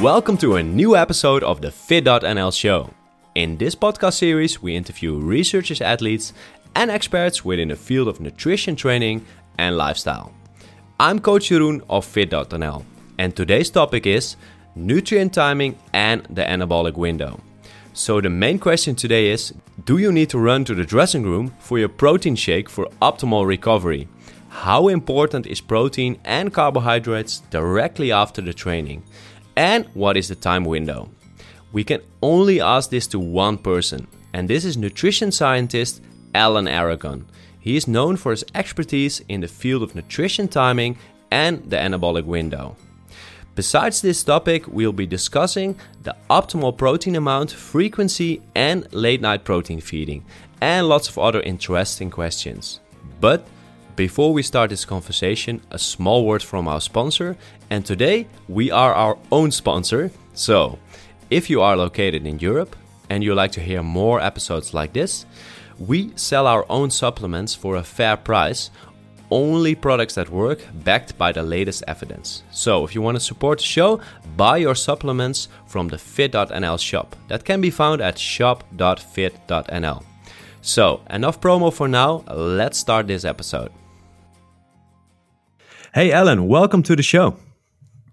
Welcome to a new episode of the Fit.nl show. In this podcast series, we interview researchers, athletes, and experts within the field of nutrition training and lifestyle. I'm Coach Jeroen of Fit.nl, and today's topic is nutrient timing and the anabolic window. So, the main question today is Do you need to run to the dressing room for your protein shake for optimal recovery? How important is protein and carbohydrates directly after the training? And what is the time window? We can only ask this to one person, and this is nutrition scientist Alan Aragon. He is known for his expertise in the field of nutrition timing and the anabolic window. Besides this topic, we'll be discussing the optimal protein amount, frequency, and late night protein feeding, and lots of other interesting questions. But before we start this conversation, a small word from our sponsor, and today we are our own sponsor. So, if you are located in Europe and you like to hear more episodes like this, we sell our own supplements for a fair price only products that work backed by the latest evidence. So, if you want to support the show, buy your supplements from the fit.nl shop. That can be found at shop.fit.nl. So, enough promo for now. Let's start this episode. Hey, Alan, welcome to the show.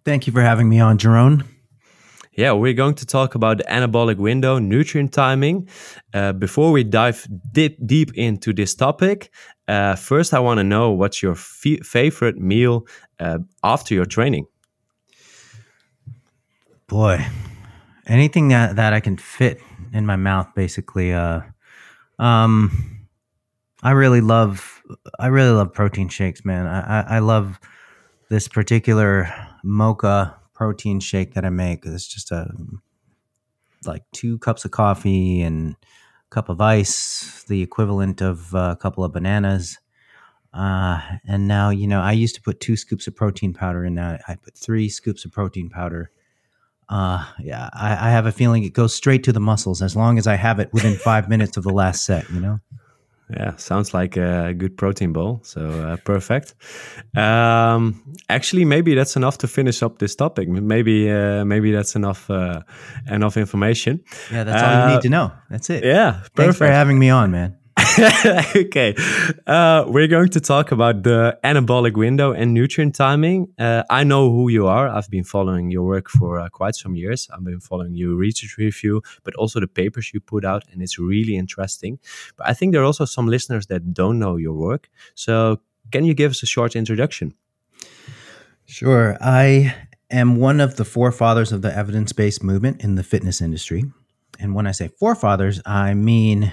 Thank you for having me on, Jerome. Yeah, we're going to talk about the anabolic window, nutrient timing. Uh, before we dive deep, deep into this topic, uh, first I want to know what's your favorite meal uh, after your training. Boy, anything that that I can fit in my mouth, basically. Uh, um, I really love, I really love protein shakes, man. I, I, I love this particular mocha protein shake that I make. It's just a like two cups of coffee and a cup of ice, the equivalent of a couple of bananas. Uh, and now, you know, I used to put two scoops of protein powder in that. I put three scoops of protein powder. Uh, yeah, I, I have a feeling it goes straight to the muscles as long as I have it within five minutes of the last set, you know? Yeah, sounds like a good protein bowl. So uh, perfect. Um, actually, maybe that's enough to finish up this topic. Maybe uh, maybe that's enough uh, enough information. Yeah, that's all you need uh, to know. That's it. Yeah, perfect. Thanks for having me on, man. okay. Uh, we're going to talk about the anabolic window and nutrient timing. Uh, I know who you are. I've been following your work for uh, quite some years. I've been following your research review, but also the papers you put out, and it's really interesting. But I think there are also some listeners that don't know your work. So, can you give us a short introduction? Sure. I am one of the forefathers of the evidence based movement in the fitness industry. And when I say forefathers, I mean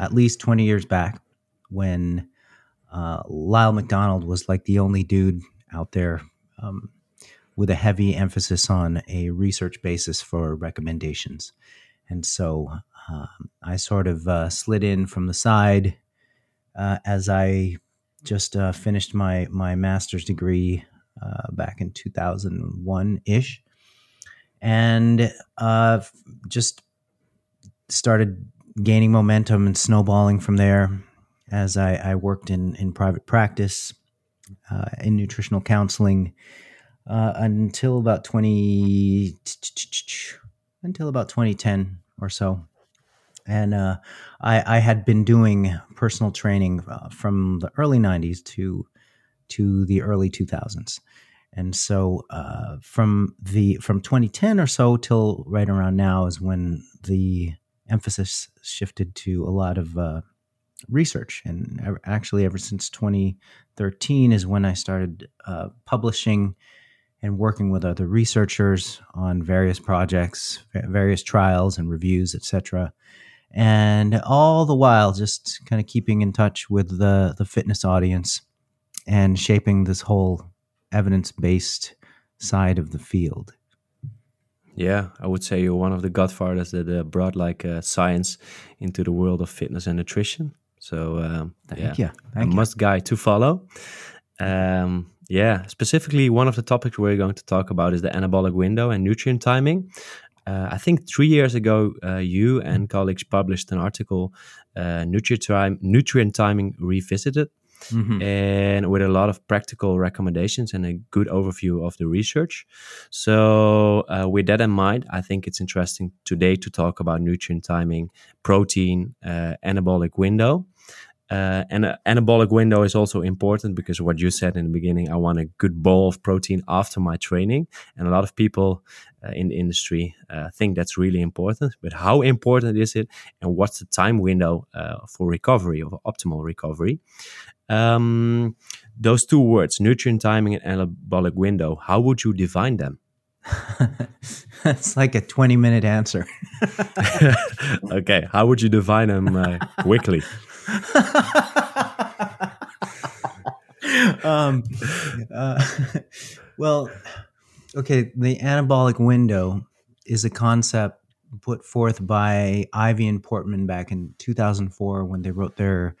at least 20 years back when uh, Lyle McDonald was like the only dude out there um, with a heavy emphasis on a research basis for recommendations. And so um, I sort of uh, slid in from the side uh, as I just uh, finished my, my master's degree uh, back in 2001 ish. And uh, just started gaining momentum and snowballing from there as I, I worked in, in private practice uh, in nutritional counseling uh, until about 20 until about 2010 or so. And uh, I, I, had been doing personal training uh, from the early 90s to to the early 2000s and so uh, from the from 2010 or so till right around now is when the emphasis shifted to a lot of uh, research. And actually, ever since 2013 is when I started uh, publishing and working with other researchers on various projects, various trials and reviews, etc. And all the while, just kind of keeping in touch with the the fitness audience and shaping this whole evidence based side of the field. Yeah, I would say you're one of the godfathers that uh, brought like uh, science into the world of fitness and nutrition. So um, thank yeah, you. Thank a must guy to follow. Um, yeah, specifically one of the topics we're going to talk about is the anabolic window and nutrient timing. Uh, I think three years ago, uh, you and colleagues published an article, uh, nutrient, time, nutrient timing revisited. Mm-hmm. and with a lot of practical recommendations and a good overview of the research. So, uh, with that in mind, I think it's interesting today to talk about nutrient timing, protein, uh, anabolic window. Uh, and an anabolic window is also important because what you said in the beginning, I want a good bowl of protein after my training. And a lot of people uh, in the industry uh, think that's really important. But how important is it? And what's the time window uh, for recovery, of optimal recovery? Um, those two words, nutrient timing and anabolic window, how would you define them? That's like a 20 minute answer. okay. How would you define them uh, quickly? um, uh, well, okay, the anabolic window is a concept put forth by Ivy and Portman back in 2004 when they wrote their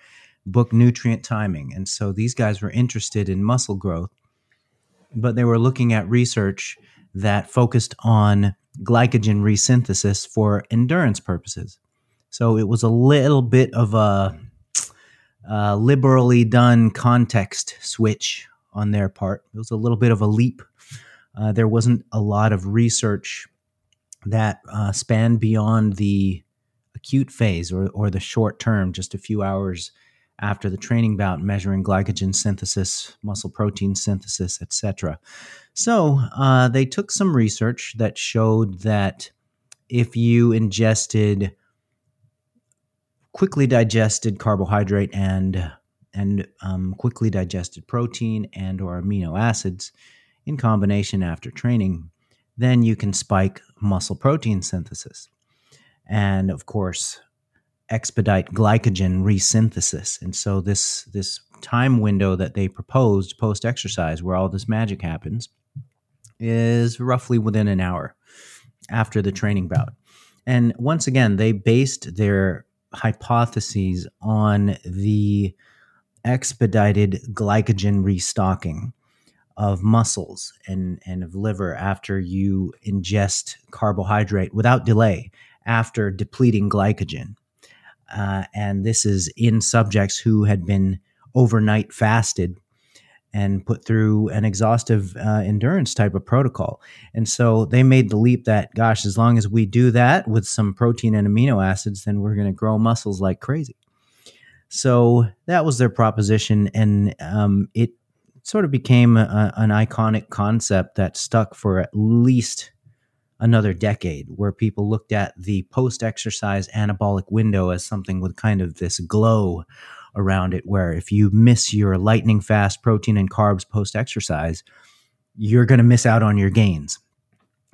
book Nutrient Timing. And so these guys were interested in muscle growth, but they were looking at research that focused on glycogen resynthesis for endurance purposes. So it was a little bit of a uh, liberally done context switch on their part. It was a little bit of a leap. Uh, there wasn't a lot of research that uh, spanned beyond the acute phase or, or the short term, just a few hours after the training bout, measuring glycogen synthesis, muscle protein synthesis, etc. So uh, they took some research that showed that if you ingested quickly digested carbohydrate and and um, quickly digested protein and or amino acids in combination after training, then you can spike muscle protein synthesis. And of course, expedite glycogen resynthesis. And so this this time window that they proposed post exercise where all this magic happens is roughly within an hour after the training bout. And once again, they based their hypotheses on the expedited glycogen restocking of muscles and, and of liver after you ingest carbohydrate without delay after depleting glycogen. Uh, and this is in subjects who had been overnight fasted and put through an exhaustive uh, endurance type of protocol. And so they made the leap that, gosh, as long as we do that with some protein and amino acids, then we're going to grow muscles like crazy. So that was their proposition. And um, it sort of became a, an iconic concept that stuck for at least another decade, where people looked at the post exercise anabolic window as something with kind of this glow around it where if you miss your lightning fast protein and carbs post exercise, you're going to miss out on your gains.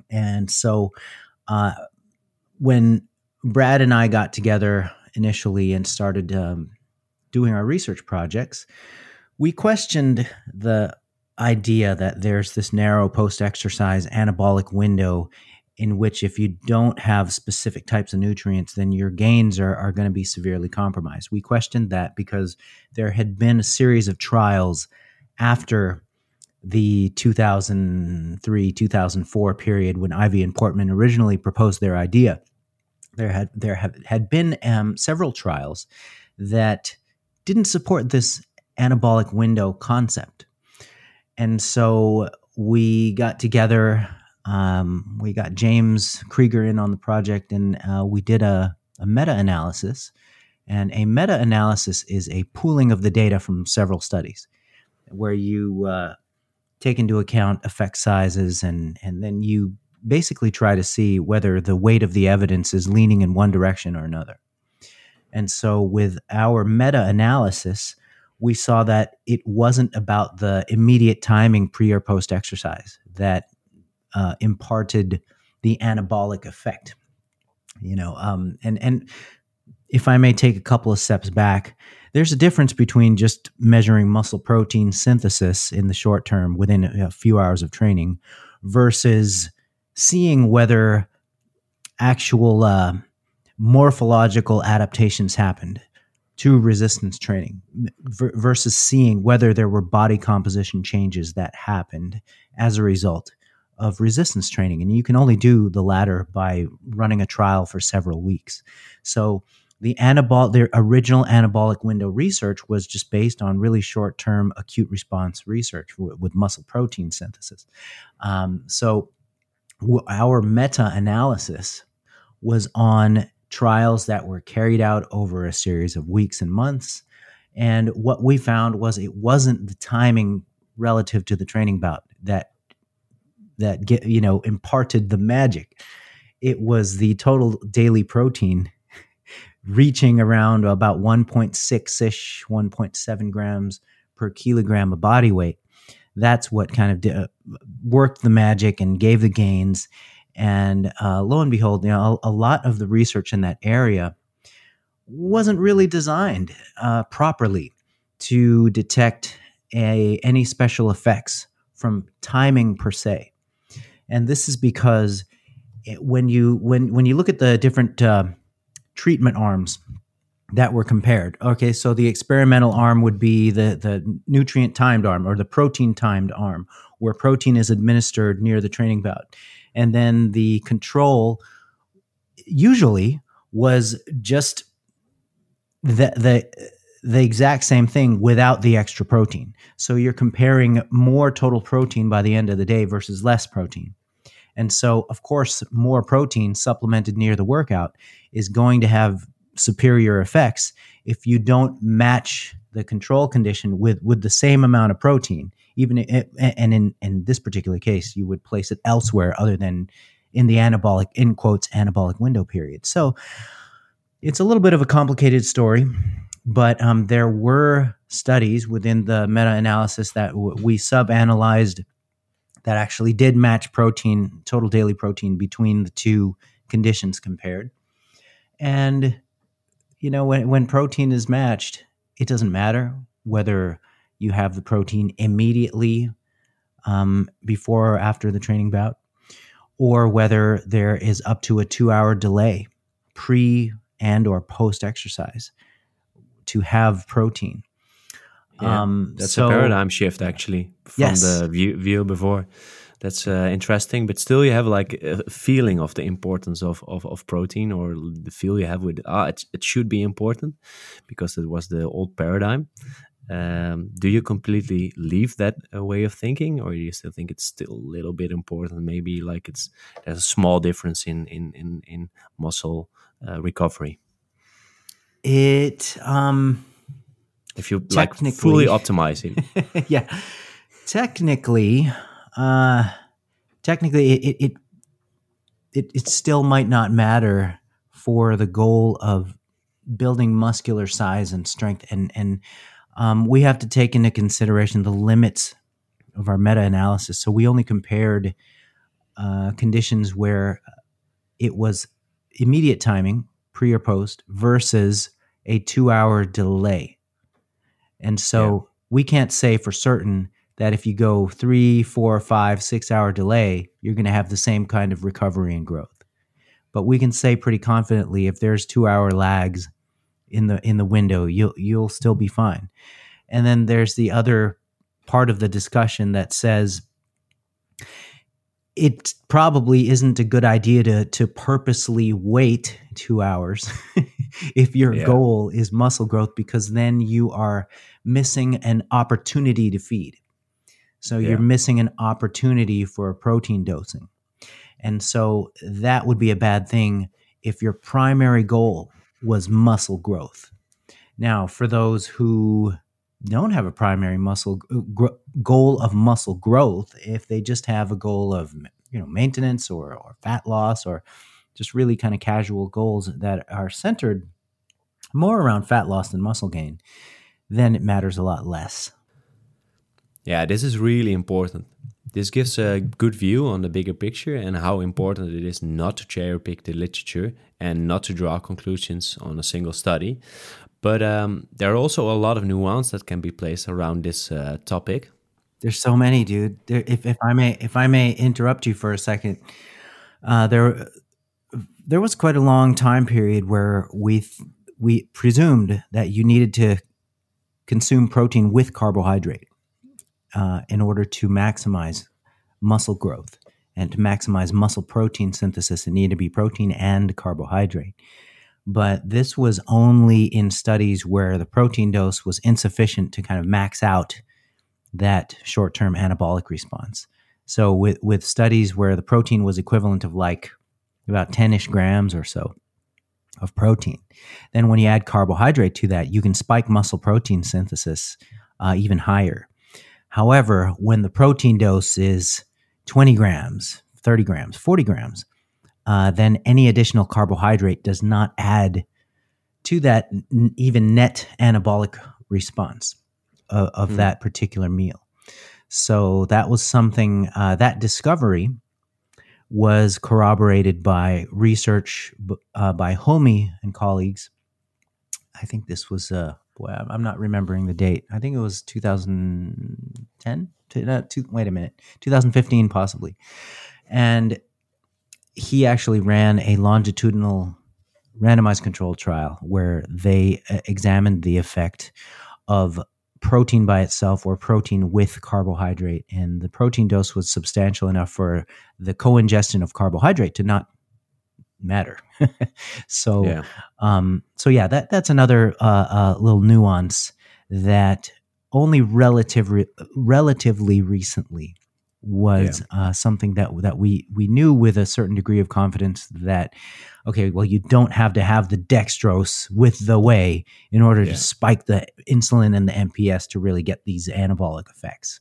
And so uh, when Brad and I got together initially and started um, doing our research projects, we questioned the idea that there's this narrow post exercise anabolic window in which if you don't have specific types of nutrients, then your gains are, are going to be severely compromised. We questioned that because there had been a series of trials after the 2003 2004 period when Ivy and Portman originally proposed their idea. There had there have, had been um, several trials that didn't support this anabolic window concept, and so we got together um, we got James Krieger in on the project, and uh, we did a, a meta analysis. And a meta analysis is a pooling of the data from several studies where you uh, take into account effect sizes and, and then you basically try to see whether the weight of the evidence is leaning in one direction or another. And so, with our meta analysis, we saw that it wasn't about the immediate timing pre or post exercise, that uh, imparted the anabolic effect. You know, um, and and if I may take a couple of steps back, there's a difference between just measuring muscle protein synthesis in the short term within a few hours of training versus seeing whether actual uh, morphological adaptations happened to resistance training versus seeing whether there were body composition changes that happened as a result of resistance training. And you can only do the latter by running a trial for several weeks. So the anabolic, the original anabolic window research was just based on really short term acute response research w- with muscle protein synthesis. Um, so w- our meta analysis was on trials that were carried out over a series of weeks and months. And what we found was it wasn't the timing relative to the training bout that that get you know imparted the magic. It was the total daily protein reaching around about 1.6 ish, 1.7 grams per kilogram of body weight. That's what kind of did, worked the magic and gave the gains. And uh, lo and behold, you know, a, a, lot of the research in that area wasn't really designed uh, properly to detect a, any special effects from timing per se. And this is because it, when you when when you look at the different uh, treatment arms that were compared. Okay, so the experimental arm would be the, the nutrient timed arm or the protein timed arm, where protein is administered near the training bout. And then the control usually was just the, the, the exact same thing without the extra protein. So you're comparing more total protein by the end of the day versus less protein. And so, of course, more protein supplemented near the workout is going to have superior effects if you don't match the control condition with with the same amount of protein even it, and in in this particular case you would place it elsewhere other than in the anabolic in quotes anabolic window period so it's a little bit of a complicated story but um, there were studies within the meta-analysis that w- we sub-analyzed that actually did match protein total daily protein between the two conditions compared. And you know, when when protein is matched, it doesn't matter whether you have the protein immediately um, before or after the training bout, or whether there is up to a two-hour delay pre and or post exercise to have protein. Yeah, um, that's so, a paradigm shift actually from yes. the view, view before that's uh, interesting. But still, you have like a feeling of the importance of, of, of protein, or the feel you have with ah, it, it should be important because it was the old paradigm. Um, do you completely leave that uh, way of thinking, or do you still think it's still a little bit important? Maybe like it's there's a small difference in in in, in muscle uh, recovery. It um, if you like fully optimize it, yeah. Technically, uh, technically, it, it it it still might not matter for the goal of building muscular size and strength, and and um, we have to take into consideration the limits of our meta analysis. So we only compared uh, conditions where it was immediate timing, pre or post, versus a two hour delay. And so yeah. we can't say for certain that if you go three, four, five, six hour delay, you're going to have the same kind of recovery and growth. But we can say pretty confidently if there's two hour lags in the in the window, you'll you'll still be fine. And then there's the other part of the discussion that says it probably isn't a good idea to to purposely wait two hours if your yeah. goal is muscle growth because then you are missing an opportunity to feed so yeah. you're missing an opportunity for a protein dosing. And so that would be a bad thing if your primary goal was muscle growth. Now, for those who don't have a primary muscle uh, gr- goal of muscle growth, if they just have a goal of you know maintenance or, or fat loss or just really kind of casual goals that are centered more around fat loss than muscle gain, then it matters a lot less. Yeah, this is really important. This gives a good view on the bigger picture and how important it is not to cherry pick the literature and not to draw conclusions on a single study. But um, there are also a lot of nuance that can be placed around this uh, topic. There's so many, dude. There, if, if I may, if I may interrupt you for a second, uh, there, there was quite a long time period where we we presumed that you needed to consume protein with carbohydrate uh, in order to maximize muscle growth and to maximize muscle protein synthesis, it needed to be protein and carbohydrate. But this was only in studies where the protein dose was insufficient to kind of max out that short term anabolic response. So, with, with studies where the protein was equivalent of like about 10 ish grams or so of protein, then when you add carbohydrate to that, you can spike muscle protein synthesis uh, even higher. However, when the protein dose is 20 grams, 30 grams, 40 grams, uh, then any additional carbohydrate does not add to that n- even net anabolic response of, of mm. that particular meal. So that was something, uh, that discovery was corroborated by research uh, by Hulmi and colleagues. I think this was, uh, boy, I'm not remembering the date. I think it was 2010. To, to, wait a minute, 2015 possibly. And he actually ran a longitudinal randomized controlled trial where they uh, examined the effect of protein by itself or protein with carbohydrate. And the protein dose was substantial enough for the co ingestion of carbohydrate to not matter. so, yeah. Um, so yeah, that that's another uh, uh, little nuance that only relative relatively recently was yeah. uh, something that that we we knew with a certain degree of confidence that okay, well, you don't have to have the dextrose with the whey in order yeah. to spike the insulin and the MPS to really get these anabolic effects.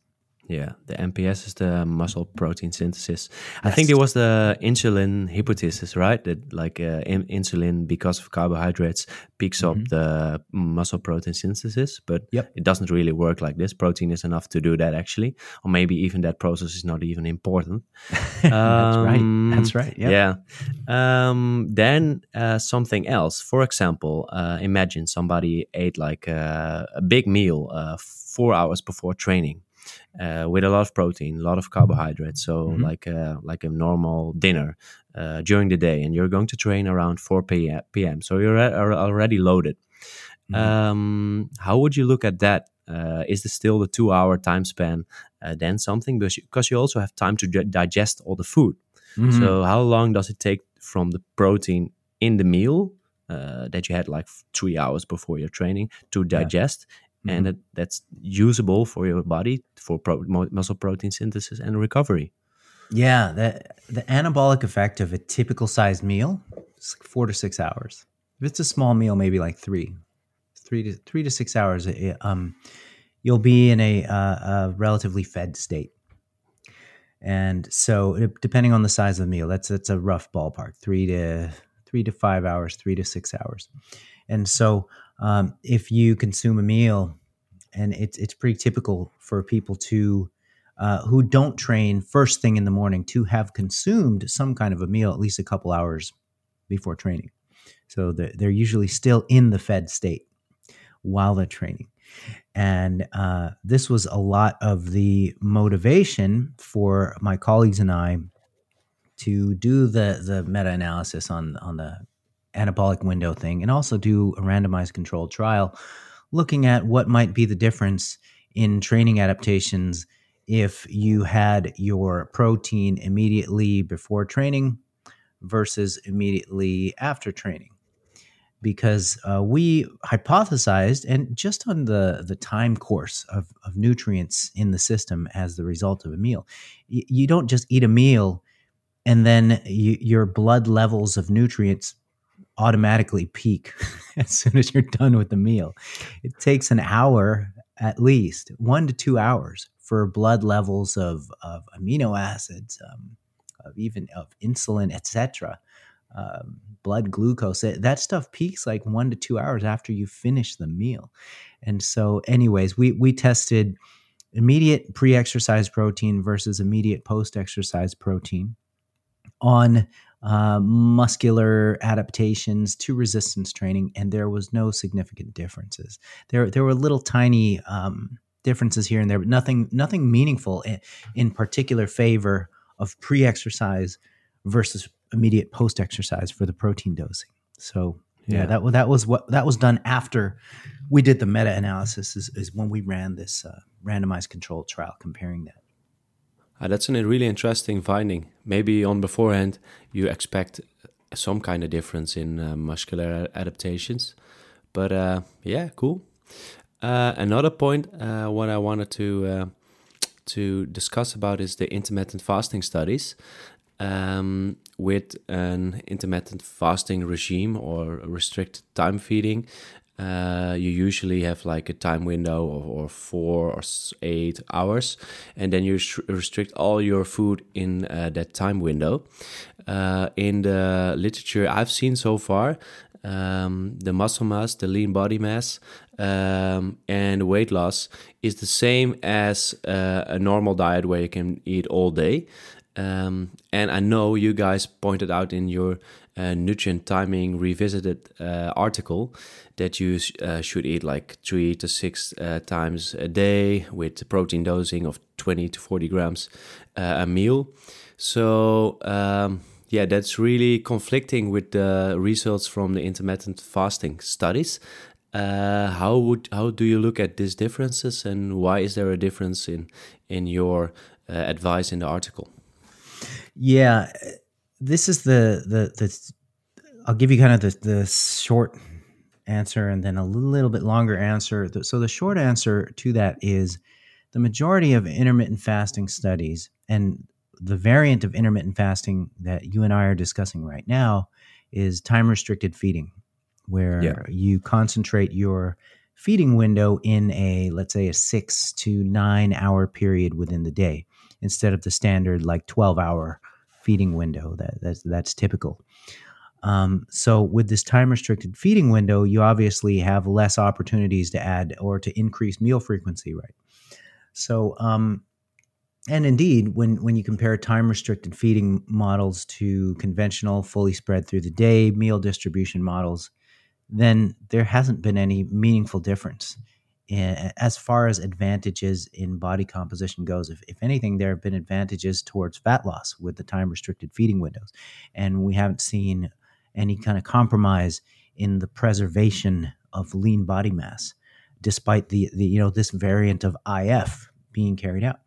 Yeah, the MPS is the muscle protein synthesis. I think it was the insulin hypothesis, right? That like uh, in- insulin, because of carbohydrates, picks mm-hmm. up the muscle protein synthesis, but yep. it doesn't really work like this. Protein is enough to do that actually, or maybe even that process is not even important. That's um, right. That's right. Yep. Yeah. Um, then uh, something else. For example, uh, imagine somebody ate like a, a big meal uh, four hours before training uh, with a lot of protein, a lot of carbohydrates. So mm-hmm. like a, like a normal dinner uh, during the day, and you're going to train around 4 p.m. So you're already loaded. Mm-hmm. Um, how would you look at that? Uh, is this still the two-hour time span uh, then something? Because you, because you also have time to digest all the food. Mm-hmm. So how long does it take from the protein in the meal uh, that you had like three hours before your training to digest mm-hmm. and that, that's usable for your body for pro- muscle protein synthesis and recovery. Yeah, the the anabolic effect of a typical sized meal is like four to six hours. If it's a small meal, maybe like three, three to three to six hours. Um, you'll be in a, uh, a relatively fed state. And so, depending on the size of the meal, that's that's a rough ballpark three to three to five hours, three to six hours. And so, um, if you consume a meal, and it's it's pretty typical for people to uh, who don't train first thing in the morning to have consumed some kind of a meal at least a couple hours before training. So they're, they're usually still in the fed state while they're training. And uh, this was a lot of the motivation for my colleagues and I to do the the meta analysis on on the anabolic window thing and also do a randomized controlled trial looking at what might be the difference in training adaptations if you had your protein immediately before training versus immediately after training. Because uh, we hypothesized and just on the, the time course of, of nutrients in the system as the result of a meal y- you don't just eat a meal and then you, your blood levels of nutrients automatically peak as soon as you're done with the meal. It takes an hour at least, one to two hours for blood levels of, of amino acids, um, of even of insulin, etc. Um, blood glucose that stuff peaks like one to two hours after you finish the meal and so anyways we we tested immediate pre-exercise protein versus immediate post-exercise protein on uh, muscular adaptations to resistance training, and there was no significant differences. There, there were little tiny um, differences here and there, but nothing, nothing meaningful in, in particular favor of pre-exercise versus immediate post-exercise for the protein dosing. So yeah, yeah that that was what that was done after we did the meta-analysis. Is, is when we ran this uh, randomized controlled trial comparing that. Uh, that's a really interesting finding. Maybe on beforehand you expect some kind of difference in uh, muscular adaptations. But uh, yeah, cool. Uh, another point, uh, what I wanted to uh, to discuss about is the intermittent fasting studies. Um, with an intermittent fasting regime or restricted time feeding, uh, you usually have like a time window of or four or eight hours, and then you restrict all your food in uh, that time window. Uh, in the literature I've seen so far, um, the muscle mass, the lean body mass, um, and weight loss is the same as uh, a normal diet where you can eat all day. Um, and I know you guys pointed out in your uh, nutrient timing revisited uh, article that you uh, should eat like three to six uh, times a day with protein dosing of 20 to 40 grams uh, a meal. So, um, yeah, that's really conflicting with the results from the intermittent fasting studies. Uh, how would how do you look at these differences, and why is there a difference in in your advice in the article? Yeah, this is the the the. I'll give you kind of the the short answer and then a little bit longer answer. So the short answer to that is the majority of intermittent fasting studies and the variant of intermittent fasting that you and I are discussing right now is time restricted feeding, where yeah. you concentrate your feeding window in a let's say a 6 to 9 hour period within the day instead of the standard like 12 hour feeding window that that's, that's typical. Um, so with this time restricted feeding window, you obviously have less opportunities to add or to increase meal frequency, right? So, um, and indeed, when when you compare time restricted feeding models to conventional, fully spread through the day meal distribution models, then there hasn't been any meaningful difference as far as advantages in body composition goes, if, if anything, there have been advantages towards fat loss with the time restricted feeding windows. And we haven't seen any kind of compromise in the preservation of lean body mass, despite the, the you know, this variant of IF being carried out.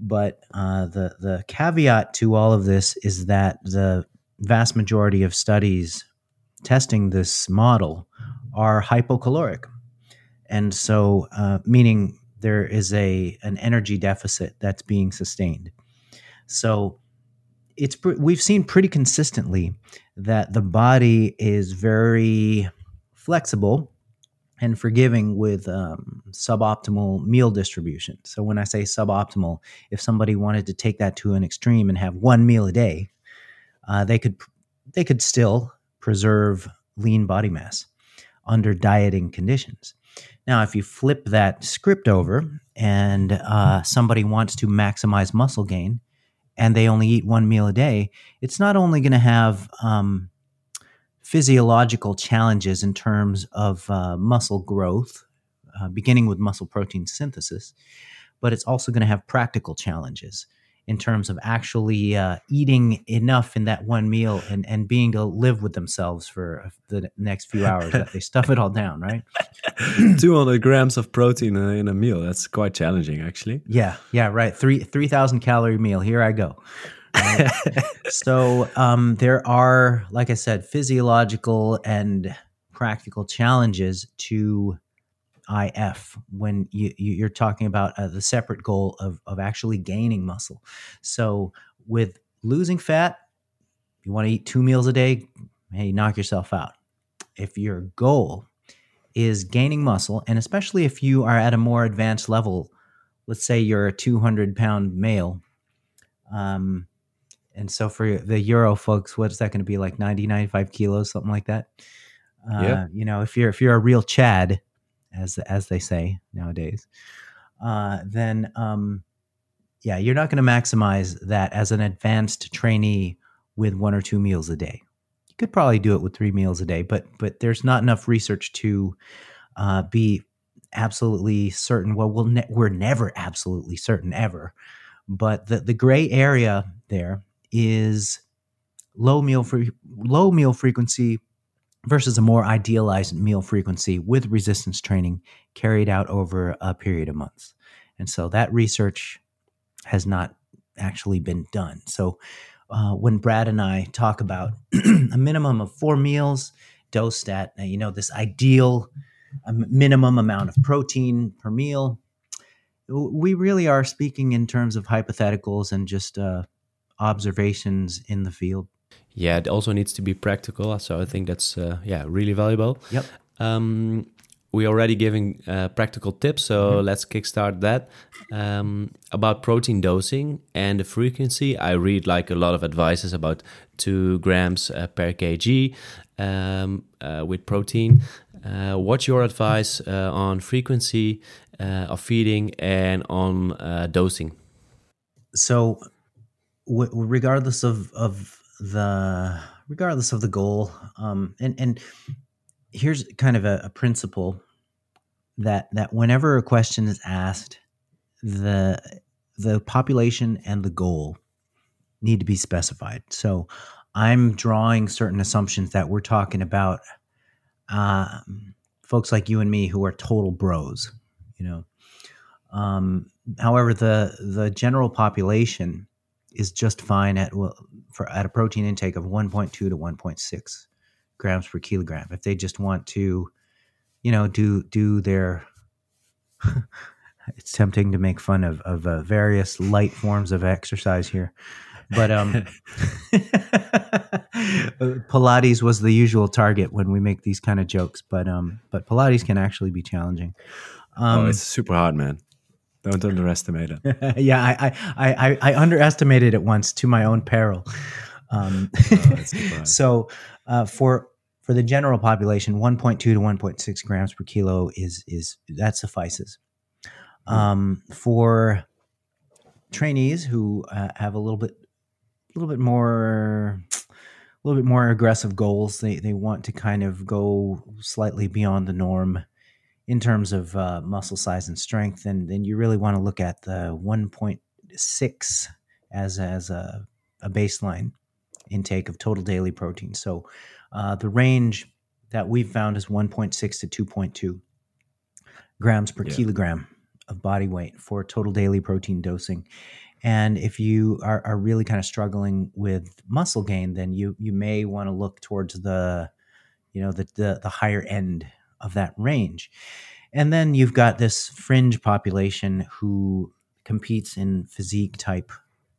But uh, the, the caveat to all of this is that the vast majority of studies testing this model are hypocaloric and so uh, meaning there is a an energy deficit that's being sustained. So it's we've seen pretty consistently that the body is very flexible and forgiving with um, suboptimal meal distribution. So when I say suboptimal, if somebody wanted to take that to an extreme and have one meal a day, uh, they could they could still preserve lean body mass under dieting conditions. Now, if you flip that script over and uh, somebody wants to maximize muscle gain and they only eat one meal a day, it's not only going to have um, physiological challenges in terms of uh, muscle growth, uh, beginning with muscle protein synthesis, but it's also going to have practical challenges in terms of actually uh, eating enough in that one meal and, and being to live with themselves for the next few hours. that they stuff it all down, right? 200 grams of protein in a meal. That's quite challenging, actually. Yeah, yeah, right. Three 3,000 calorie meal. Here I go. Right? so um, there are, like I said, physiological and practical challenges to IF when you, you're talking about uh, the separate goal of, of actually gaining muscle. So with losing fat, you want to eat two meals a day, hey, knock yourself out. If your goal is gaining muscle, and especially if you are at a more advanced level, let's say you're a 200 pound male, um, and so for the Euro folks, what's that going to be like 90, 95 kilos, something like that? Uh, yeah. You know, if you're if you're a real Chad, as as they say nowadays, uh, then um, yeah, you're not going to maximize that as an advanced trainee with one or two meals a day. You could probably do it with three meals a day, but but there's not enough research to uh, be absolutely certain. Well, we'll ne- we're never absolutely certain ever, but the the gray area there is low meal free low meal frequency versus a more idealized meal frequency with resistance training carried out over a period of months. And so that research has not actually been done. So uh, when Brad and I talk about a minimum of four meals dosed at, uh, you know, this ideal uh, minimum amount of protein per meal, we really are speaking in terms of hypotheticals and just uh, observations in the field. Yeah, it also needs to be practical. So I think that's uh, yeah really valuable. Yep. Um, we already giving uh, practical tips, so mm-hmm. let's kickstart that. Um, about protein dosing and the frequency, I read like a lot of advices about two grams uh, per kg um, uh, with protein. Uh, what's your advice uh, on frequency uh, of feeding and on dosing? So, w- regardless of of the regardless of the goal, um, and and here's kind of a, a principle that that whenever a question is asked, the the population and the goal need to be specified. So I'm drawing certain assumptions that we're talking about um, folks like you and me who are total bros, you know. Um, however, the the general population is just fine at well, for at a protein intake of 1.2 to 1.6 grams per kilogram. If they just want to, you know, do do their it's tempting to make fun of of uh, various light forms of exercise here, but um, Pilates was the usual target when we make these kind of jokes. But um, but Pilates can actually be challenging. Um, oh, it's super hard, man. Don't underestimate it. yeah, I, I, I, I underestimated it once to my own peril. Um, oh, so uh, for for the general population, 1.2 to 1.6 grams per kilo is is that suffices. Hmm. Um, for trainees who uh, have a little bit a little bit more a little bit more aggressive goals, they they want to kind of go slightly beyond the norm in terms of uh, muscle size and strength, and then you really want to look at the 1.6 as as a, a baseline intake of total daily protein. So uh, the range that we've found is 1.6 to 2.2 grams per yeah. kilogram of body weight for total daily protein dosing. And if you are, are really kind of struggling with muscle gain, then you you may want to look towards the, you know, the, the the higher end of that range. And then you've got this fringe population who competes in physique type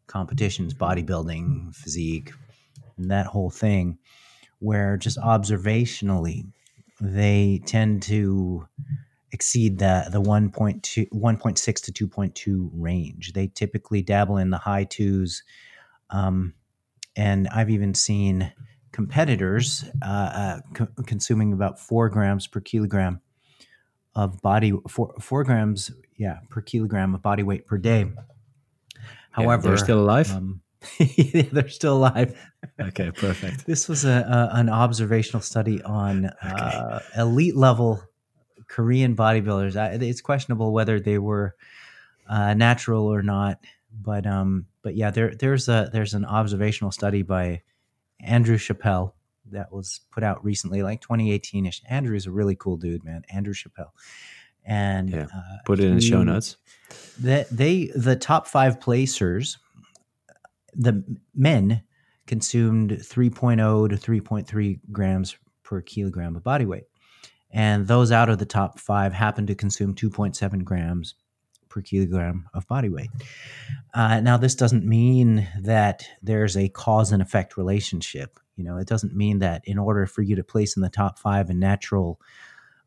competitions, bodybuilding, physique, and that whole thing, where just observationally they tend to exceed the the 1.2 1.6 to 2.2 range. They typically dabble in the high twos, um, and I've even seen competitors uh, uh, co- consuming about four grams per kilogram of body four, four grams yeah per kilogram of body weight per day. However, yeah, they're still alive. Um, they're still alive. Okay, perfect. this was a, a, an observational study on okay. uh, elite level Korean bodybuilders. I, it's questionable whether they were uh, natural or not, but um, but yeah, there there's a there's an observational study by Andrew Chappell that was put out recently, like 2018 ish. Andrew is a really cool dude, man. Andrew Chappell, and yeah, uh, put it in the show notes. That they the top five placers, the men consumed 3.0 to 3.3 grams per kilogram of body weight. And those out of the top five happened to consume 2.7 grams per kilogram of body weight. Uh, now, this doesn't mean that there's a cause and effect relationship. You know, it doesn't mean that in order for you to place in the top five in natural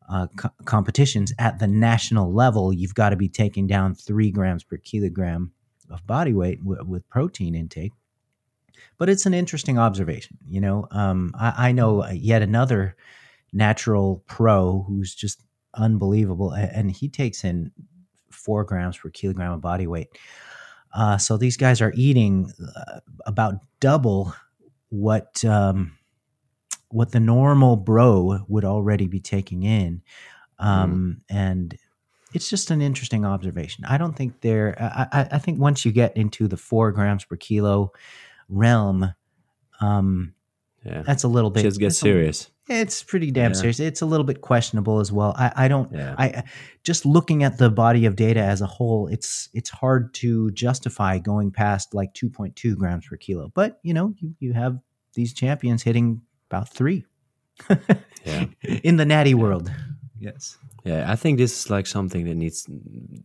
uh, co- competitions at the national level, you've got to be taking down three grams per kilogram of body weight w- with protein intake. But it's an interesting observation. You know, um, I, I know yet another natural pro who's just unbelievable, and he takes in four grams per kilogram of body weight. Uh, so these guys are eating uh, about double what um, what the normal bro would already be taking in, um, mm. and it's just an interesting observation. I don't think they're. I, I, think once you get into the four grams per kilo realm, um, yeah. that's a little bit. Just get serious. It's pretty damn Yeah. serious. It's a little bit questionable as well. I, I don't. Yeah. I just looking at the body of data as a whole, it's it's hard to justify going past like 2.2 grams per kilo. But you know, you you have these champions hitting about three Yeah. in the natty world. Yes. Yeah, I think this is like something that needs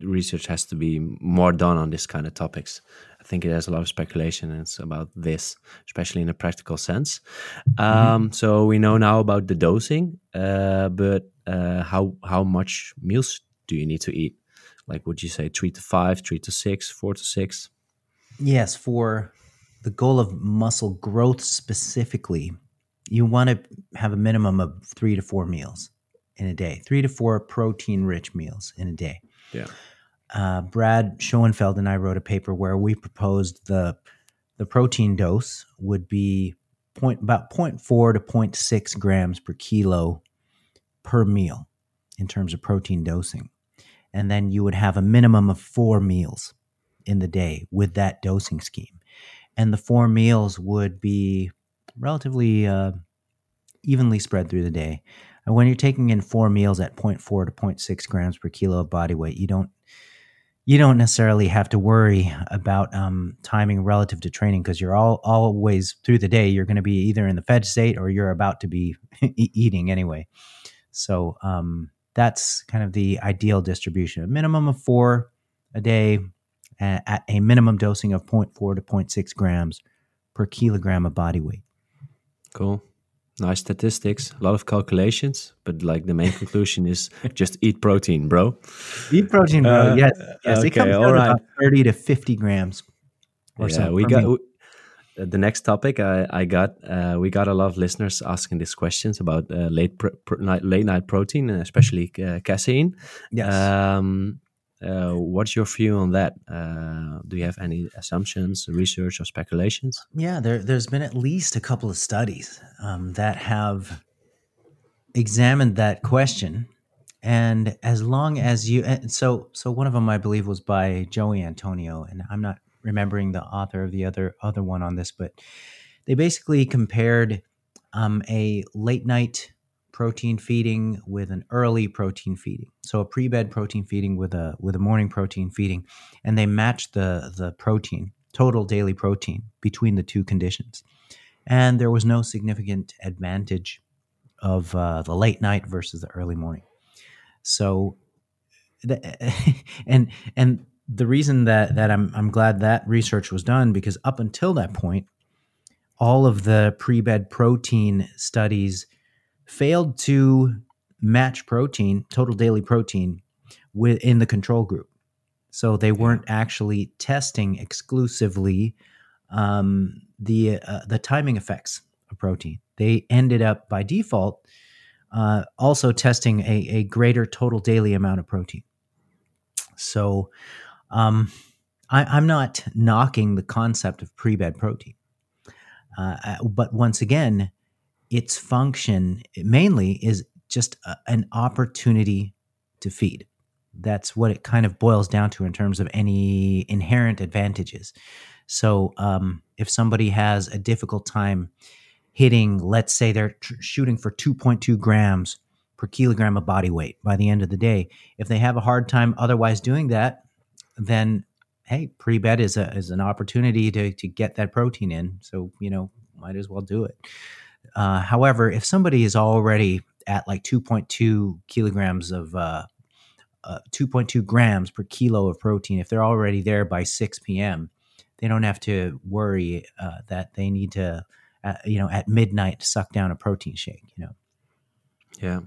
research has to be more done on this kind of topics. Think it has a lot of speculation and it's about this, especially in a practical sense. Um, So we know now about the dosing, uh, but uh, how how much meals do you need to eat? Like, would you say three to five, three to six, four to six? Yes, for the goal of muscle growth specifically, you want to have a minimum of three to four meals in a day, three to four protein rich meals in a day. Yeah. Uh, Brad Schoenfeld and I wrote a paper where we proposed the the protein dose would be point about 0.4 to 0.6 grams per kilo per meal in terms of protein dosing. And then you would have a minimum of four meals in the day with that dosing scheme. And the four meals would be relatively uh, evenly spread through the day. And when you're taking in four meals at 0.4 to 0.6 grams per kilo of body weight, you don't you don't necessarily have to worry about um, timing relative to training because you're all always through the day you're going to be either in the fed state or you're about to be eating anyway. So um, that's kind of the ideal distribution: a minimum of four a day at a minimum dosing of 0.4 to 0.6 grams per kilogram of body weight. Cool. Nice statistics, a lot of calculations, but like the main conclusion is just eat protein, bro. Eat protein, bro. Uh, yes, yes. it okay, comes all out right. about 30 to 50 grams or yeah, so. we per got meal. w- the next topic. I, I got uh, we got a lot of listeners asking these questions about uh, late pr- pr- night, late night protein, uh, especially uh, casein. Yes. Um, uh, what's your view on that? Uh, do you have any assumptions, research, or speculations? Yeah, there, there's been at least a couple of studies um, that have examined that question, and as long as you, and so so one of them I believe was by Jose Antonio, and I'm not remembering the author of the other other one on this, but they basically compared um, a late night protein feeding with an early protein feeding, so a pre bed protein feeding with a with a morning protein feeding, and they matched the the protein total daily protein between the two conditions. And there was no significant advantage of uh, the late night versus the early morning. So, the, and and the reason that that I'm I'm glad that research was done because up until that point, all of the pre-bed protein studies failed to match protein total daily protein within the control group. So they weren't actually testing exclusively um, the uh, the timing effects of protein. They ended up by default uh, also testing a, a greater total daily amount of protein. So um, I, I'm not knocking the concept of pre-bed protein, uh, uh, but once again, its function mainly is just a, an opportunity to feed. That's what it kind of boils down to in terms of any inherent advantages. So, um, if somebody has a difficult time hitting, let's say they're tr- shooting for 2.2 grams per kilogram of body weight by the end of the day, if they have a hard time otherwise doing that, then hey, pre bed is is an opportunity to to get that protein in. So you know, might as well do it. Uh, however, if somebody is already at like 2.2 kilograms of uh, uh, 2.2 grams per kilo of protein, if they're already there by 6 p.m., they don't have to worry uh, that they need to, uh, you know, at midnight suck down a protein shake. You know. Yeah.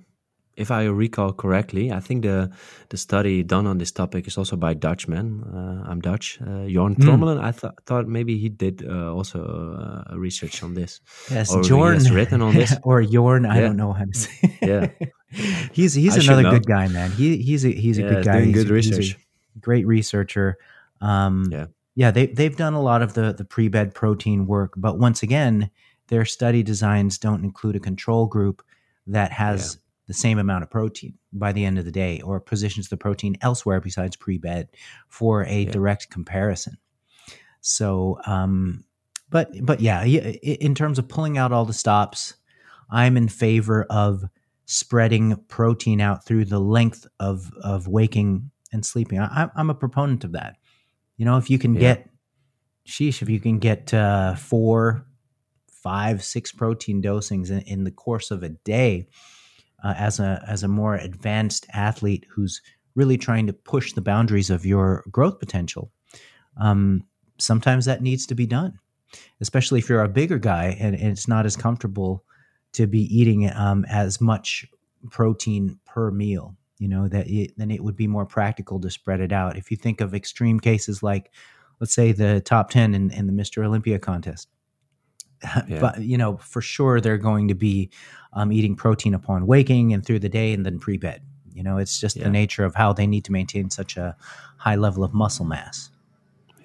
If I recall correctly, I think the the study done on this topic is also by Dutchman. Uh, I'm Dutch. Uh, Jorn Trommelen. I th- thought maybe he did uh, also uh, research on this. Yes, Or Jorn has written on this. or Jorn. I don't know how to say. Yeah. he's he's I another good guy, man. He he's a he's a Yeah, good guy. doing He's- good a research. great researcher. Um, Yeah. yeah. They they've done a lot of the the pre bed protein work, but once again, their study designs don't include a control group that has the same amount of protein by the end of the day, or positions the protein elsewhere besides pre bed for a Yeah. direct comparison. So, um, but but yeah, in terms of pulling out all the stops, I'm in favor of spreading protein out through the length of of waking and sleeping. I, I'm a proponent of that. You know, if you can Yeah. get, sheesh, if you can get uh, four, five, six protein dosings in, in the course of a day, uh, as a as a more advanced athlete who's really trying to push the boundaries of your growth potential, um, sometimes that needs to be done, especially if you're a bigger guy and, and it's not as comfortable to be eating um, as much protein per meal. You know that it, then it would be more practical to spread it out. If you think of extreme cases like, let's say, the top ten in, in the Mr. Olympia contest, Yeah. but you know for sure they're going to be um, eating protein upon waking and through the day and then pre-bed. You know, it's just Yeah. the nature of how they need to maintain such a high level of muscle mass.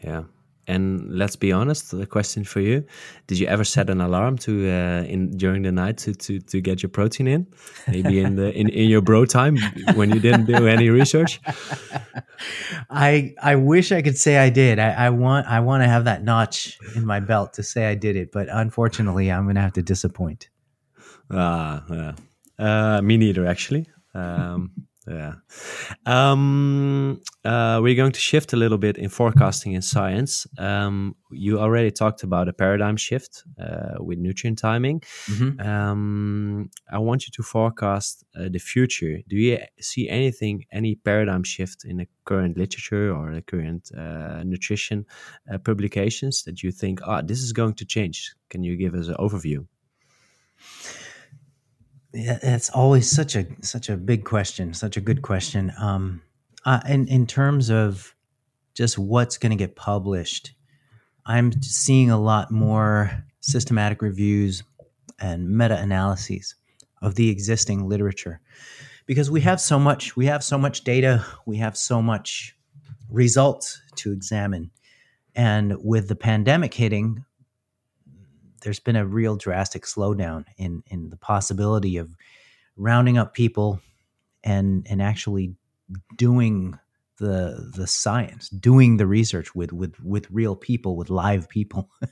Yeah. And let's be honest, the question for you: Did you ever set an alarm to uh, in during the night to, to, to get your protein in? Maybe in the in, in your bro time when you didn't do any research. I I wish I could say I did. I, I want I want to have that notch in my belt to say I did it, but unfortunately, I'm going to have to disappoint. Ah, yeah. Uh, me neither, actually. Um, yeah. Um, uh, we're going to shift a little bit in forecasting and science. Um, you already talked about a paradigm shift uh, with nutrient timing. Mhm. Um, I want you to forecast uh, the future. Do you see anything, any paradigm shift in the current literature or the current uh, nutrition uh, publications that you think, ah, this is going to change? Can you give us an overview? It's always such a such a big question, such a good question. Um, uh, in in terms of just what's going to get published, I'm seeing a lot more systematic reviews and meta analyses of the existing literature because we have so much we have so much data we have so much results to examine and with the pandemic hitting there's been a real drastic slowdown in in the possibility of rounding up people and and actually doing the the science doing the research with with with real people with live people.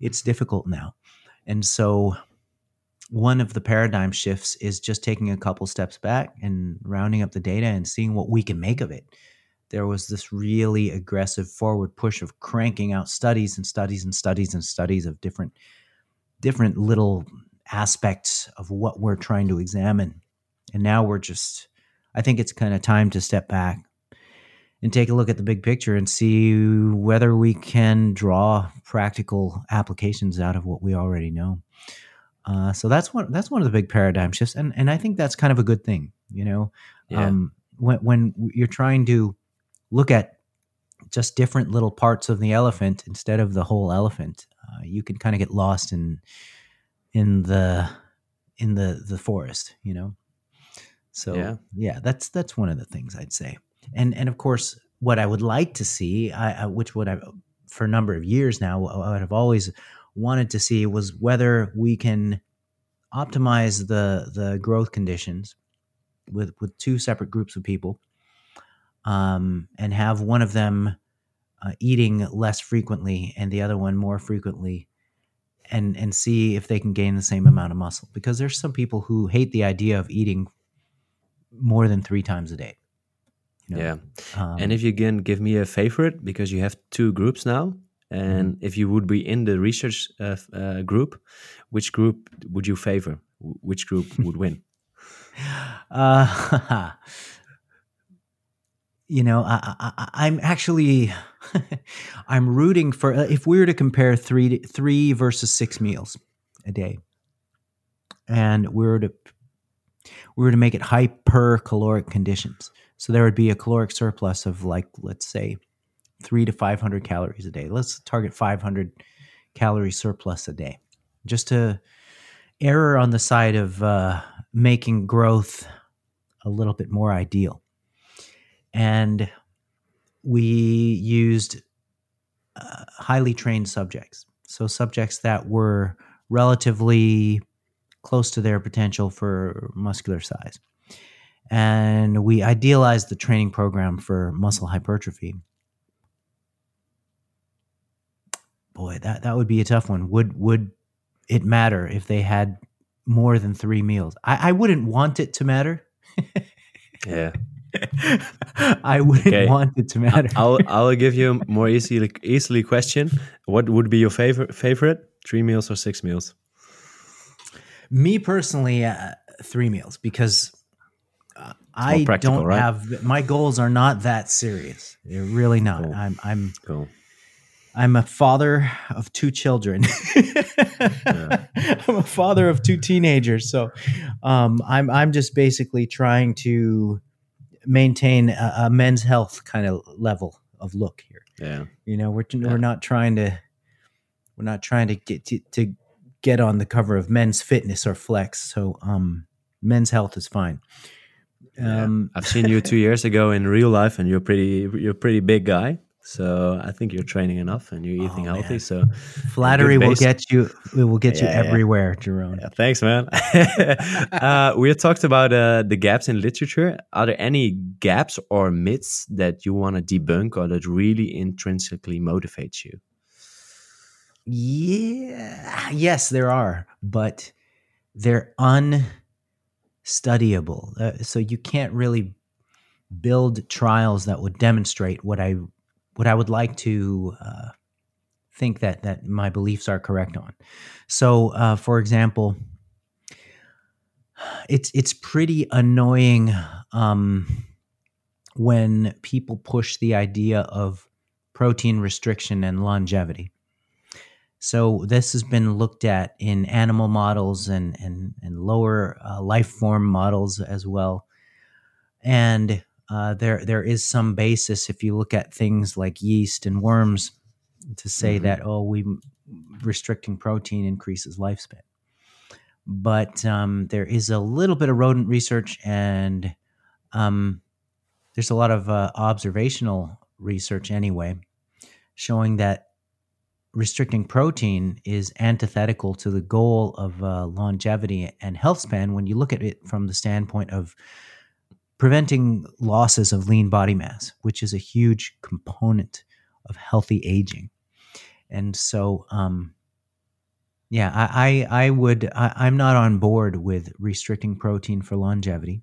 It's difficult now. And so one of the paradigm shifts is just taking a couple steps back and rounding up the data and seeing what we can make of it there was this really aggressive forward push of cranking out studies and studies and studies and studies of different different little aspects of what we're trying to examine. And now we're just i think it's kind of time to step back and take a look at the big picture and see whether we can draw practical applications out of what we already know. Uh, so that's one that's one of the big paradigm shifts and and i think that's kind of a good thing you know? Yeah. um, when, when you're trying to look at just different little parts of the elephant instead of the whole elephant. Uh, you can kind of get lost in in the in the the forest you know? So Yeah. yeah, that's that's one of the things i'd say. And and of course what i would like to see I, I which would i for a number of years now what i've always wanted to see was whether we can optimize the the growth conditions with with two separate groups of people um, and have one of them uh, eating less frequently and the other one more frequently and and see if they can gain the same amount of muscle because there's some people who hate the idea of eating more than three times a day you know? yeah. um, and if you can give me a favorite, because you have two groups now, and Mm-hmm. if you would be in the research uh, uh, group, which group would you favor? Which group would win? Uh, you know, I, I'm actually, I'm rooting for uh, if we were to compare three three versus six meals a day, and we were to we were to make it hyper caloric conditions. So there would be a caloric surplus of like let's say three to five hundred calories a day. Let's target five hundred calorie surplus a day, just to error on the side of uh, making growth a little bit more ideal. And we used uh, highly trained subjects. So, subjects that were relatively close to their potential for muscular size. And we idealized the training program for muscle hypertrophy. Boy, that, that would be a tough one. Would would it matter if they had more than three meals. I, I wouldn't want it to matter. Yeah. I wouldn't Okay. want it to matter. I'll I'll give you a more easily easily question. What would be your favorite favorite? Three meals or six meals? Me personally, uh, three meals because uh, I don't right? have my goals are not that serious. They're really not. Cool. I'm I'm Cool. I'm a father of two children. I'm a father of two teenagers, so um, I'm I'm just basically trying to maintain a, a men's health kind of level of look here. Yeah. You know, we're Yeah. we're not trying to we're not trying to get to, to get on the cover of Men's Fitness or Flex. So, um, men's health is fine. Yeah. Um, I've seen you two years ago in real life, and you're pretty you're a pretty big guy. So I think you're training enough and you're eating Oh, healthy. man. So flattery will get you. It will get you Yeah, yeah. everywhere, Jerome. Yeah, thanks, man. uh, we talked about uh, the gaps in literature. Are there any gaps or myths that you want to debunk or that really intrinsically motivates you? Yeah. Yes, there are, but they're unstudyable. Uh, so you can't really build trials that would demonstrate what I what I would like to uh, think that that my beliefs are correct on. So, uh, for example, it's it's pretty annoying um, when people push the idea of protein restriction and longevity. So this has been looked at in animal models and and and lower uh, life form models as well, and uh, there there is some basis if you look at things like yeast and worms to say Mhm. that oh we restricting protein increases lifespan, but um, there is a little bit of rodent research and um, there's a lot of uh, observational research anyway showing that restricting protein is antithetical to the goal of uh, longevity and health span when you look at it from the standpoint of preventing losses of lean body mass, which is a huge component of healthy aging. And so, um, yeah, I, I, I would, I, I'm not on board with restricting protein for longevity.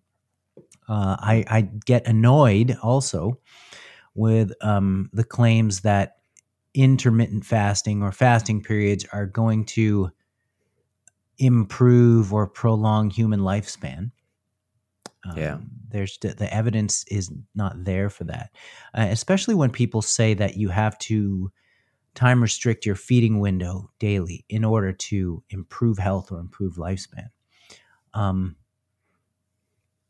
Uh, I, I get annoyed also with um, the claims that intermittent fasting or fasting periods are going to improve or prolong human lifespan. Um, Yeah. There's the, evidence is not there for that, uh, especially when people say that you have to time restrict your feeding window daily in order to improve health or improve lifespan. Um,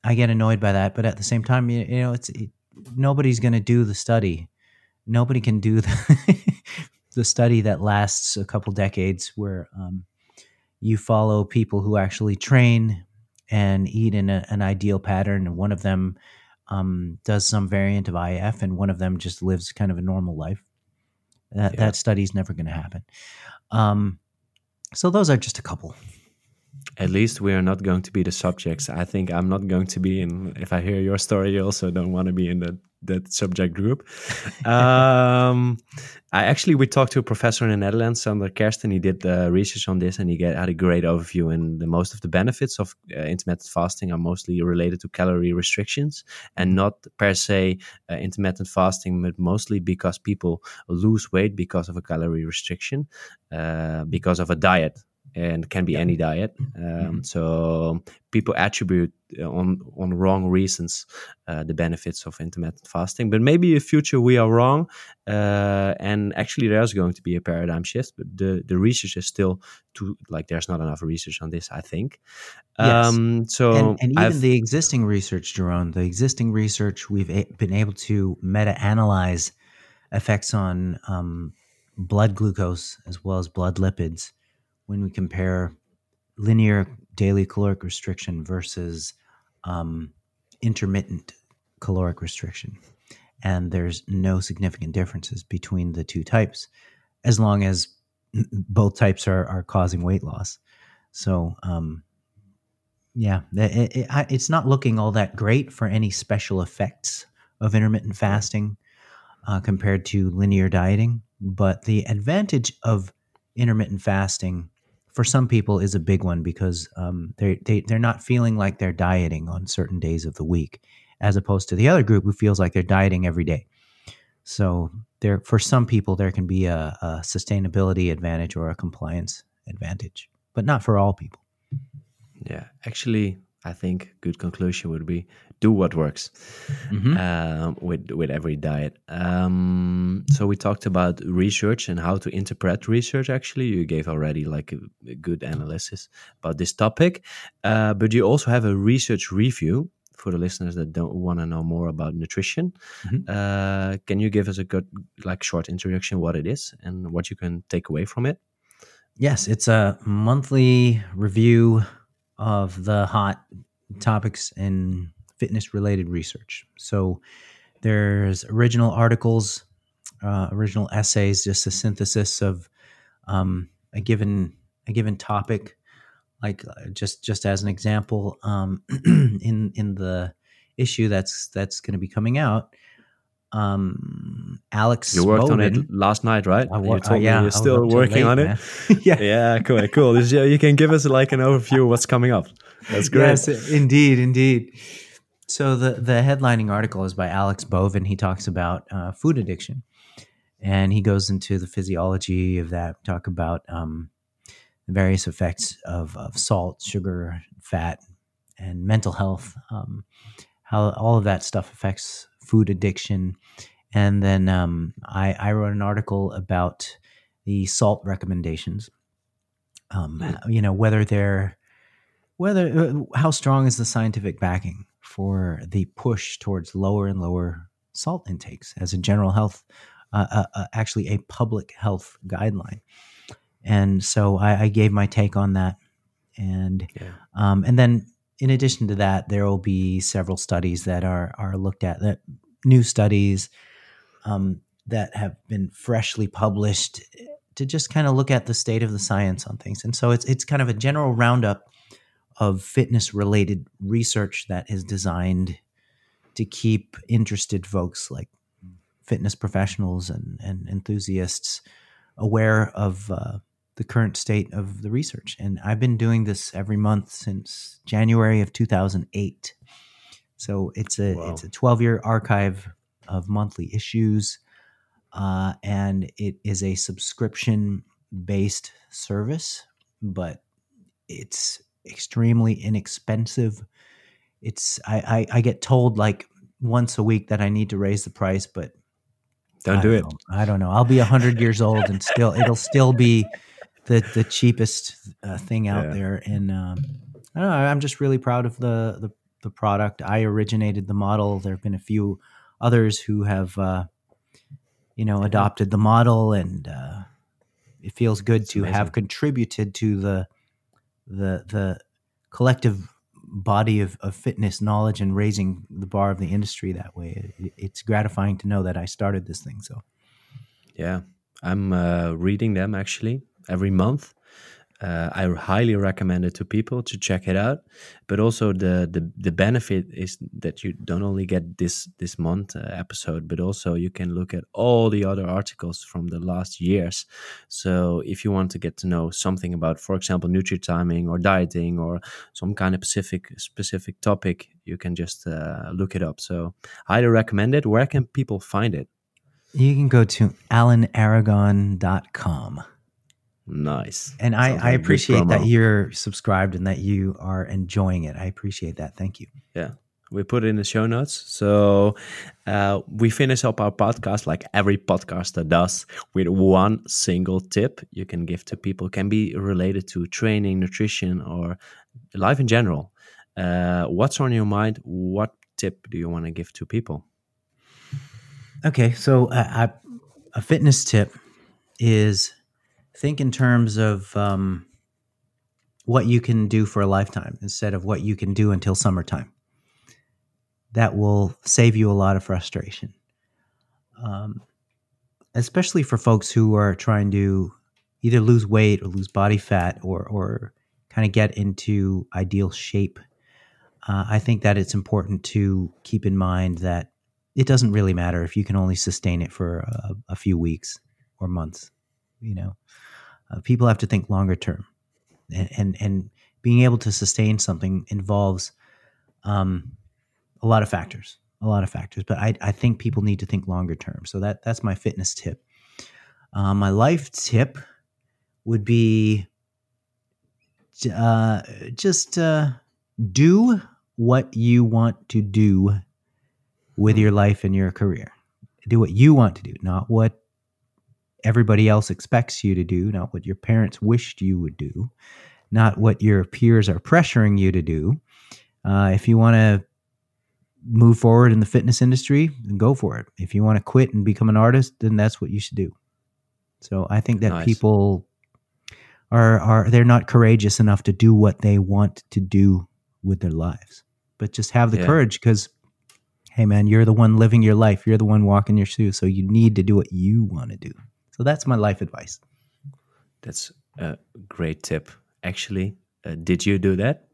I get annoyed by that, but at the same time, you, you know, it's it, nobody's going to do the study. Nobody can do the the study that lasts a couple decades, where um, you follow people who actually train and eat in a, an ideal pattern, and one of them um, does some variant of IF, and one of them just lives kind of a normal life. That Yeah. that study's never going to happen. Um, so those are just a couple. At least we are not going to be the subjects. I think I'm not going to be in. If I hear your story, you also don't want to be in that that subject group. um, I actually we talked to a professor in the Netherlands, Sander Kersten. He did uh, research on this, and he get, had a great overview. And the most of the benefits of uh, intermittent fasting are mostly related to calorie restrictions, and not per se uh, intermittent fasting, but mostly because people lose weight because of a calorie restriction, uh, because of a diet and can be any diet. Um, So people attribute uh, on on wrong reasons uh, the benefits of intermittent fasting. But maybe in future we are wrong, uh, and actually there's going to be a paradigm shift. But the the research is still too like there's not enough research on this. I think. Yes. Um, so and, and even I've- the existing research, Jerome, the existing research, we've a- been able to meta-analyze effects on um, blood glucose as well as blood lipids when we compare linear daily caloric restriction versus um, intermittent caloric restriction. And there's no significant differences between the two types, as long as both types are, are causing weight loss. So, um, yeah, it, it, it's not looking all that great for any special effects of intermittent fasting uh, compared to linear dieting. But the advantage of intermittent fasting for some people is a big one because um, they they they're not feeling like they're dieting on certain days of the week, as opposed to the other group who feels like they're dieting every day. So there, for some people, there can be a, a sustainability advantage or a compliance advantage, but not for all people. Yeah, actually, I think good conclusion would be do what works Mhm. um, with with every diet. Um, so we talked about research and how to interpret research. Actually, you gave already like a, a good analysis about this topic, uh, but you also have a research review for the listeners that don't want to know more about nutrition. Mhm. Uh, can you give us a good like short introduction what it is and what you can take away from it? Yes, it's a monthly review of the hot topics in fitness related research. So there's original articles, uh, original essays, just a synthesis of um, a given a given topic. Like uh, just just as an example, um, in in the issue that's that's going to be coming out, um, Alex You worked on it last night, right? I wor- you told uh, yeah, me you're still working late, on it. yeah, yeah, cool, cool. You can give us like an overview of what's coming up. That's great. Yes, indeed, indeed. So the the headlining article is by Alex Bovin. He talks about uh, food addiction, and he goes into the physiology of that. Talk about um, the various effects of, of salt, sugar, fat, and mental health. Um, how all of that stuff affects food addiction, and then um, I, I wrote an article about the salt recommendations. Um, you know whether they're whether uh, how strong is the scientific backing for the push towards lower and lower salt intakes as a general health uh, uh, uh, actually a public health guideline and so I, I gave my take on that and Yeah. um, and then in addition to that there will be several studies that are are looked at that new studies um, that have been freshly published to just kind of look at the state of the science on things and so it's it's kind of a general roundup of fitness related research that is designed to keep interested folks like fitness professionals and, and enthusiasts aware of uh, the current state of the research. And I've been doing this every month since January of 2008. So it's a Wow. it's a 12 year archive of monthly issues, uh, and it is a subscription based service, but it's extremely inexpensive. It's I, I I get told like once a week that I need to raise the price, but Don't I do it. know. I don't know. I'll be hundred years old and still it'll still be the the cheapest uh, thing out Yeah. there. And um, I don't know. I'm just really proud of the the the product. I originated the model. There have been a few others who have uh, you know adopted the model, and uh, it feels good It's to amazing. have contributed to the the the collective body of, of fitness knowledge and raising the bar of the industry that way. It, it's gratifying to know that I started this thing. So Yeah, I'm uh, reading them actually every month. Uh, I highly recommend it to people to check it out. But also the the, the benefit is that you don't only get this this month uh, episode, but also you can look at all the other articles from the last years. So if you want to get to know something about, for example, nutrient timing or dieting or some kind of specific specific topic, you can just uh, look it up. So highly recommend it. Where can people find it? you can go to alanaragon.com. Nice. And I, like I appreciate that you're subscribed and that you are enjoying it. I appreciate that. Thank you. Yeah. We put it in the show notes. So uh, we finish up our podcast like every podcaster does with one single tip you can give to people. Can be related to training, nutrition, or life in general. Uh, what's on your mind? What tip do you want to give to people? Okay, so uh, I, a fitness tip is think in terms of um, what you can do for a lifetime instead of what you can do until summertime. That will save you a lot of frustration, um, especially for folks who are trying to either lose weight or lose body fat or or kind of get into ideal shape. Uh, I think that it's important to keep in mind that it doesn't really matter if you can only sustain it for a, a few weeks or months. You know, uh, people have to think longer term. and and, and being able to sustain something involves um, a lot of factors, a lot of factors. But I, I think people need to think longer term. So that that's my fitness tip. Uh, my life tip would be uh, just uh, do what you want to do with your life and your career. Do what you want to do, not what everybody else expects you to do, not what your parents wished you would do, not what your peers are pressuring you to do. Uh, if you want to move forward in the fitness industry, then go for it. If you want to quit and become an artist, then that's what you should do. So I think that Nice. people are are they're not courageous enough to do what they want to do with their lives. But just have the Yeah. courage because hey man, you're the one living your life. You're the one walking your shoes. So you need to do what you want to do. So that's my life advice. That's a great tip. Actually, uh, did you do that?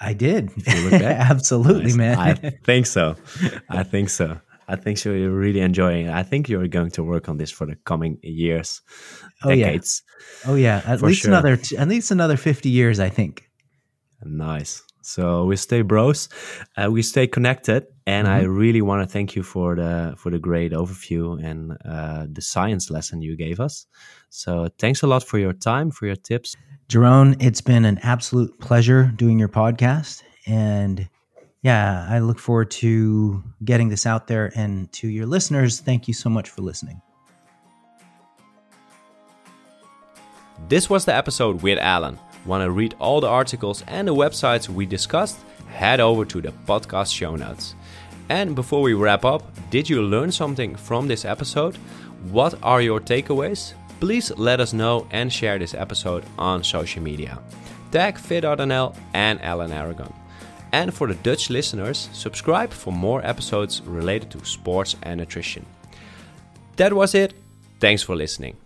I did. you look back? Absolutely, Nice. man. I think so. I think so. I think so. You're really enjoying it. I think you're going to work on this for the coming years, Oh, yeah. oh yeah, at least sure. another at least another 50 years, I think. Nice. So we stay bros, uh, we stay connected, and I really want to thank you for the for the great overview and uh, the science lesson you gave us. So thanks a lot for your time, for your tips. Jerome, it's been an absolute pleasure doing your podcast. And yeah, I look forward to getting this out there. And to your listeners, thank you so much for listening. This was the episode with Alan. Want to read all the articles and the websites we discussed? Head over to the podcast show notes. And before we wrap up, did you learn something from this episode? What are your takeaways? Please let us know and share this episode on social media. Tag fit.nl and Alan Aragon. And for the Dutch listeners, subscribe for more episodes related to sports and nutrition. That was it. Thanks for listening.